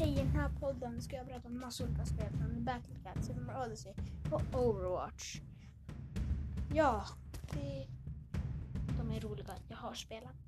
Hej, i den här podden ska jag berätta om massa olika spel från BattleCats, Super Odyssey och Overwatch. Ja, det, de är roliga. Jag har spelat